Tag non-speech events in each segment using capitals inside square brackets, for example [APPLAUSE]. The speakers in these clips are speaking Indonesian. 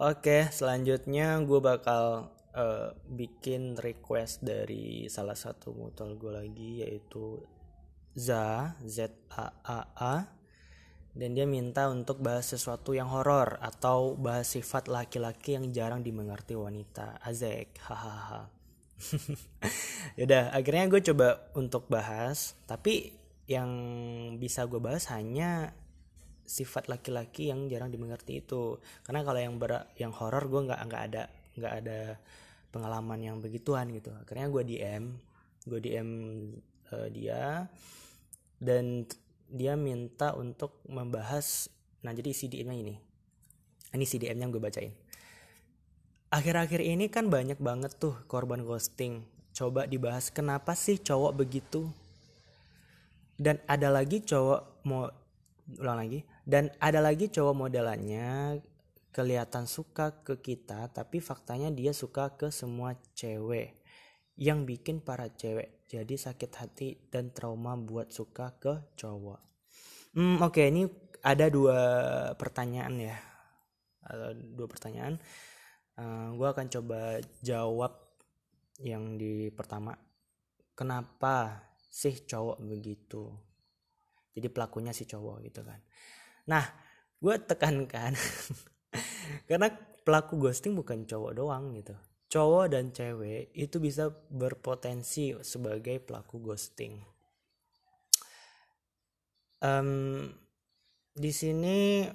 Oke, selanjutnya gue bakal uh, bikin request dari salah satu mutual gue lagi yaitu Za Z A A A dan dia minta untuk bahas sesuatu yang horor atau bahas sifat laki-laki yang jarang dimengerti wanita. Azek, hahaha. [LAUGHS] Yaudah, akhirnya gue coba untuk bahas, tapi yang bisa gue bahas hanya sifat laki-laki yang jarang dimengerti itu. Karena kalau yang ber yang horor gue nggak nggak ada nggak ada pengalaman yang begituan gitu. Akhirnya gue DM, gue DM uh, dia dan dia minta untuk membahas nah jadi CDM-nya ini ini CDM-nya gue bacain akhir-akhir ini kan banyak banget tuh korban ghosting coba dibahas kenapa sih cowok begitu dan ada lagi cowok mau ulang lagi dan ada lagi cowok modelannya kelihatan suka ke kita tapi faktanya dia suka ke semua cewek yang bikin para cewek jadi sakit hati dan trauma buat suka ke cowok. Hmm, oke okay, ini ada dua pertanyaan ya, dua pertanyaan. Uh, eh, gue akan coba jawab yang di pertama. Kenapa sih cowok begitu? Jadi pelakunya si cowok gitu kan. Nah, gue tekankan [LAUGHS] karena pelaku ghosting bukan cowok doang gitu cowok dan cewek itu bisa berpotensi sebagai pelaku ghosting. Um, di sini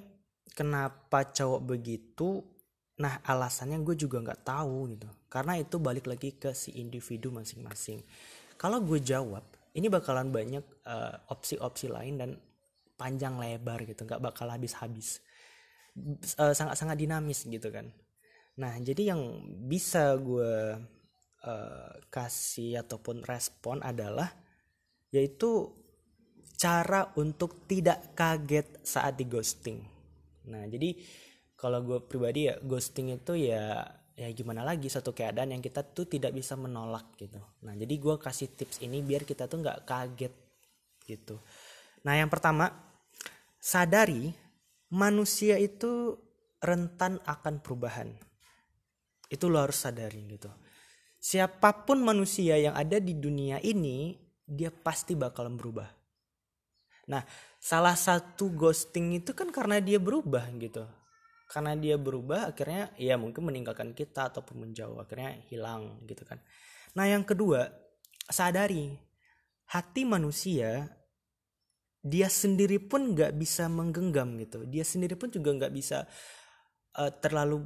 kenapa cowok begitu? Nah alasannya gue juga nggak tahu gitu. Karena itu balik lagi ke si individu masing-masing. Kalau gue jawab, ini bakalan banyak uh, opsi-opsi lain dan panjang lebar gitu, nggak bakal habis-habis. Uh, sangat-sangat dinamis gitu kan Nah, jadi yang bisa gue uh, kasih ataupun respon adalah yaitu cara untuk tidak kaget saat di ghosting. Nah, jadi kalau gue pribadi ya ghosting itu ya ya gimana lagi satu keadaan yang kita tuh tidak bisa menolak gitu. Nah, jadi gue kasih tips ini biar kita tuh nggak kaget gitu. Nah, yang pertama sadari manusia itu rentan akan perubahan itu lo harus sadari gitu siapa pun manusia yang ada di dunia ini dia pasti bakalan berubah nah salah satu ghosting itu kan karena dia berubah gitu karena dia berubah akhirnya ya mungkin meninggalkan kita ataupun menjauh akhirnya hilang gitu kan. Nah yang kedua sadari hati manusia dia sendiri pun nggak bisa menggenggam gitu. Dia sendiri pun juga nggak bisa uh, terlalu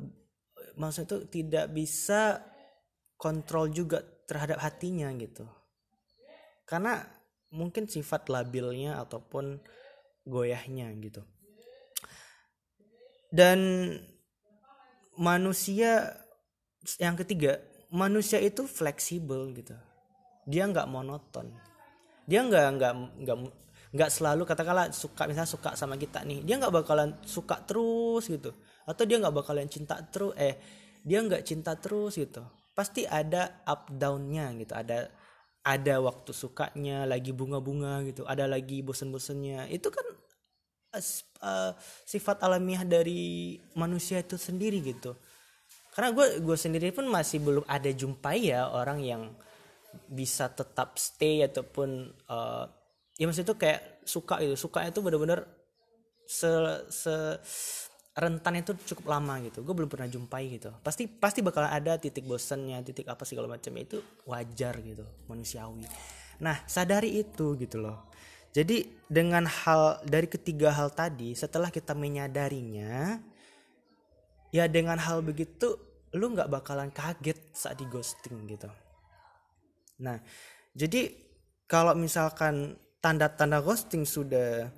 maksud itu tidak bisa kontrol juga terhadap hatinya gitu. Karena mungkin sifat labilnya ataupun goyahnya gitu dan manusia yang ketiga manusia itu fleksibel gitu. Dia nggak monoton. Dia nggak nggak nggak nggak selalu katakanlah suka misalnya suka sama kita nih dia nggak bakalan suka terus gitu. Atau dia nggak bakalan cinta terus eh dia nggak cinta terus gitu. Pasti ada up downnya gitu. Ada ada waktu sukanya lagi bunga-bunga gitu. Ada lagi bosen-bosennya. Itu kan uh, sifat alamiah dari manusia itu sendiri gitu. Karena gue gue sendiri pun masih belum ada jumpai ya orang yang bisa tetap stay ataupun uh, ya maksud itu kayak suka itu suka itu benar-benar se, se rentan itu cukup lama gitu. Gue belum pernah jumpai gitu. Pasti pasti bakal ada titik bosannya titik apa segala macam itu wajar gitu manusiawi. Nah sadari itu gitu loh jadi dengan hal dari ketiga hal tadi setelah kita menyadarinya ya dengan hal begitu lu nggak bakalan kaget saat di ghosting gitu nah jadi kalau misalkan tanda-tanda ghosting sudah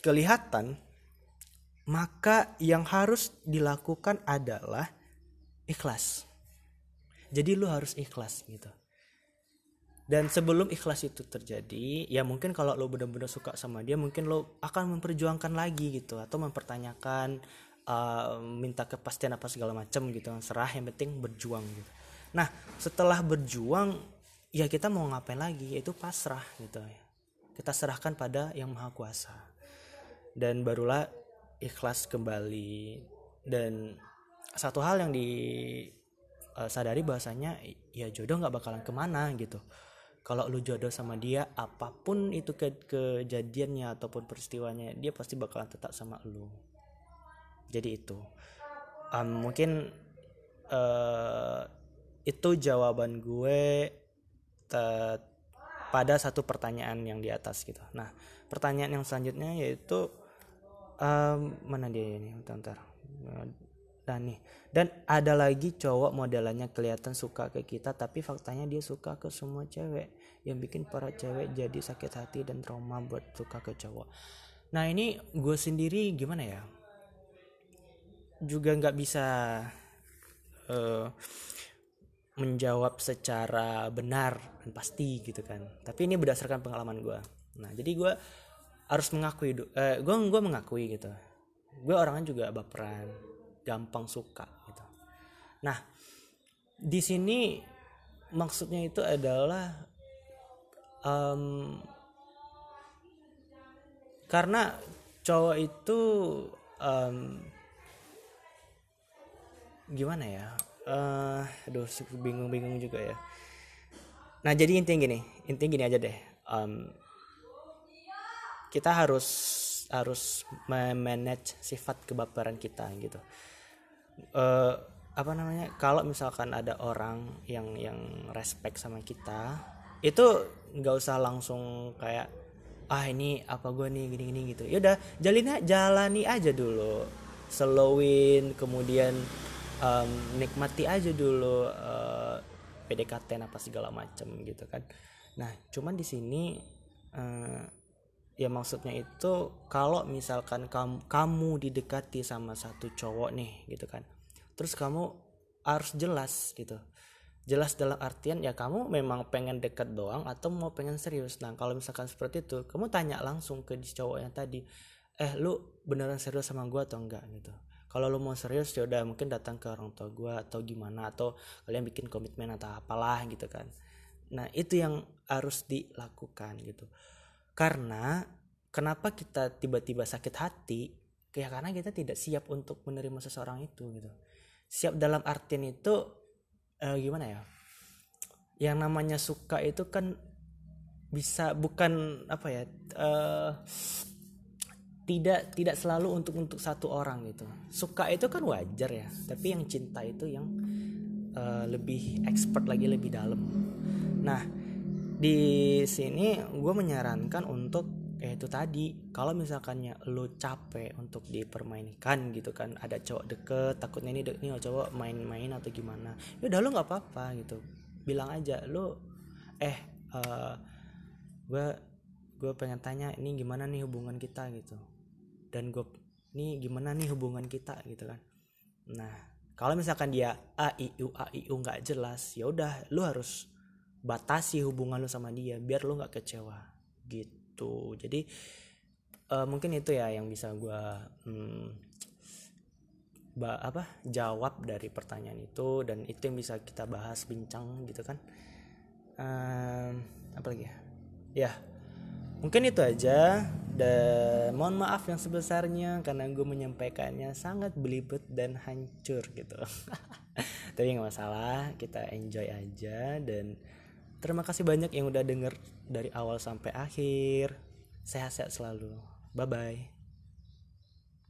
kelihatan maka yang harus dilakukan adalah ikhlas. Jadi lu harus ikhlas gitu. Dan sebelum ikhlas itu terjadi, ya mungkin kalau lo benar-benar suka sama dia, mungkin lo akan memperjuangkan lagi gitu atau mempertanyakan uh, minta kepastian apa segala macam gitu. Serah yang penting berjuang gitu. Nah, setelah berjuang ya kita mau ngapain lagi? Yaitu pasrah gitu. Kita serahkan pada yang maha kuasa. Dan barulah ikhlas kembali dan satu hal yang di uh, sadari bahasanya ya jodoh nggak bakalan ke mana gitu kalau lu jodoh sama dia apa pun itu ke kejadiannya ataupun peristiwanya dia pasti bakalan tetap sama lu. Jadi itu. Um, mungkin uh, itu jawaban gue pada satu pertanyaan yang di atas gitu. Nah pertanyaan yang selanjutnya yaitu um, mana dia ini? Bentar, bentar. Dan nih, dan ada lagi cowok modelannya kelihatan suka ke kita tapi faktanya dia suka ke semua cewek yang bikin para cewek jadi sakit hati dan trauma buat suka ke cowok. Nah ini gue sendiri gimana ya? Juga nggak bisa uh, menjawab secara benar dan pasti gitu kan. Tapi ini berdasarkan pengalaman gue. Nah jadi gue harus mengakui, uh, gue gue mengakui gitu. Gue orangnya juga baperan gampang suka gitu. Nah, di sini maksudnya itu adalah um, karena cowok itu um, gimana ya? Uh, aduh, bingung-bingung juga ya. Nah, jadi intinya gini, intinya gini aja deh. Um, kita harus harus manage sifat kebaperan kita gitu uh, apa namanya? Kalau misalkan ada orang yang yang respect sama kita itu nggak usah langsung kayak ah ini apa gue nih gini gini gitu. Ya udah jalin jalani aja dulu. Slowin kemudian um, nikmati aja dulu uh, eh, PDKT apa segala macem gitu kan. Nah cuman di sini uh, ya maksudnya itu kalau misalkan kamu, kamu didekati sama satu cowok nih gitu kan. Terus kamu harus jelas gitu. Jelas dalam artian ya kamu memang pengen dekat doang atau mau pengen serius. Nah kalau misalkan seperti itu kamu tanya langsung ke cowoknya tadi eh lu beneran serius sama gue atau enggak? Gitu. Kalau lu mau serius ya udah mungkin datang ke orang tua gue atau gimana atau kalian bikin komitmen atau apalah gitu kan. Nah itu yang harus dilakukan gitu karena kenapa kita tiba-tiba sakit hati? Ya karena kita tidak siap untuk menerima seseorang itu gitu. Siap dalam artian itu uh, gimana ya? Yang namanya suka itu kan bisa bukan apa ya? Uh, tidak tidak selalu untuk untuk satu orang gitu. Suka itu kan wajar ya, tapi yang cinta itu yang uh, lebih expert lagi lebih dalam. Nah, di sini gue menyarankan untuk ya itu tadi kalau misalkannya lo capek untuk dipermainkan gitu kan ada cowok deket takutnya ini ini cowok main-main atau gimana ya udah lo nggak apa-apa gitu. Bilang aja lo eh uh, gue gue pengen tanya ini gimana nih hubungan kita gitu. Dan gue ini gimana nih hubungan kita? gitu kan. Nah kalau misalkan dia a i u a i u nggak jelas ya udah lo harus batasi hubungan lu sama dia biar lu nggak kecewa gitu. Jadi uh, mungkin itu ya yang bisa gue hmm, ba apa jawab dari pertanyaan itu dan itu yang bisa kita bahas bincang gitu kan. Um, apa lagi ya? Ya mungkin itu aja. Dan mohon maaf yang sebesarnya karena gue menyampaikannya sangat belibet dan hancur gitu. [LAUGHS] Tapi nggak masalah kita enjoy aja dan Terima kasih banyak yang udah denger dari awal sampai akhir. Sehat-sehat selalu. Bye bye.